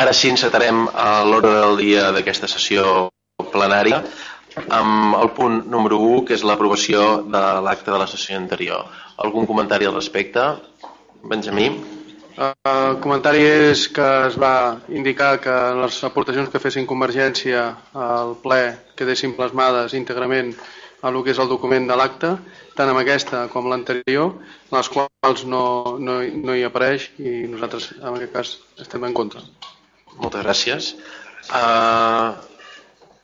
Ara sí encetarem a l'hora del dia d'aquesta sessió plenària amb el punt número 1, que és l'aprovació de l'acte de la sessió anterior. Algun comentari al respecte? Benjamí? El uh, comentari és que es va indicar que les aportacions que fessin Convergència al ple quedessin plasmades íntegrament a el que és el document de l'acte, tant amb aquesta com l'anterior, les quals no, no, no hi apareix i nosaltres en aquest cas estem en contra. Moltes gràcies. Uh,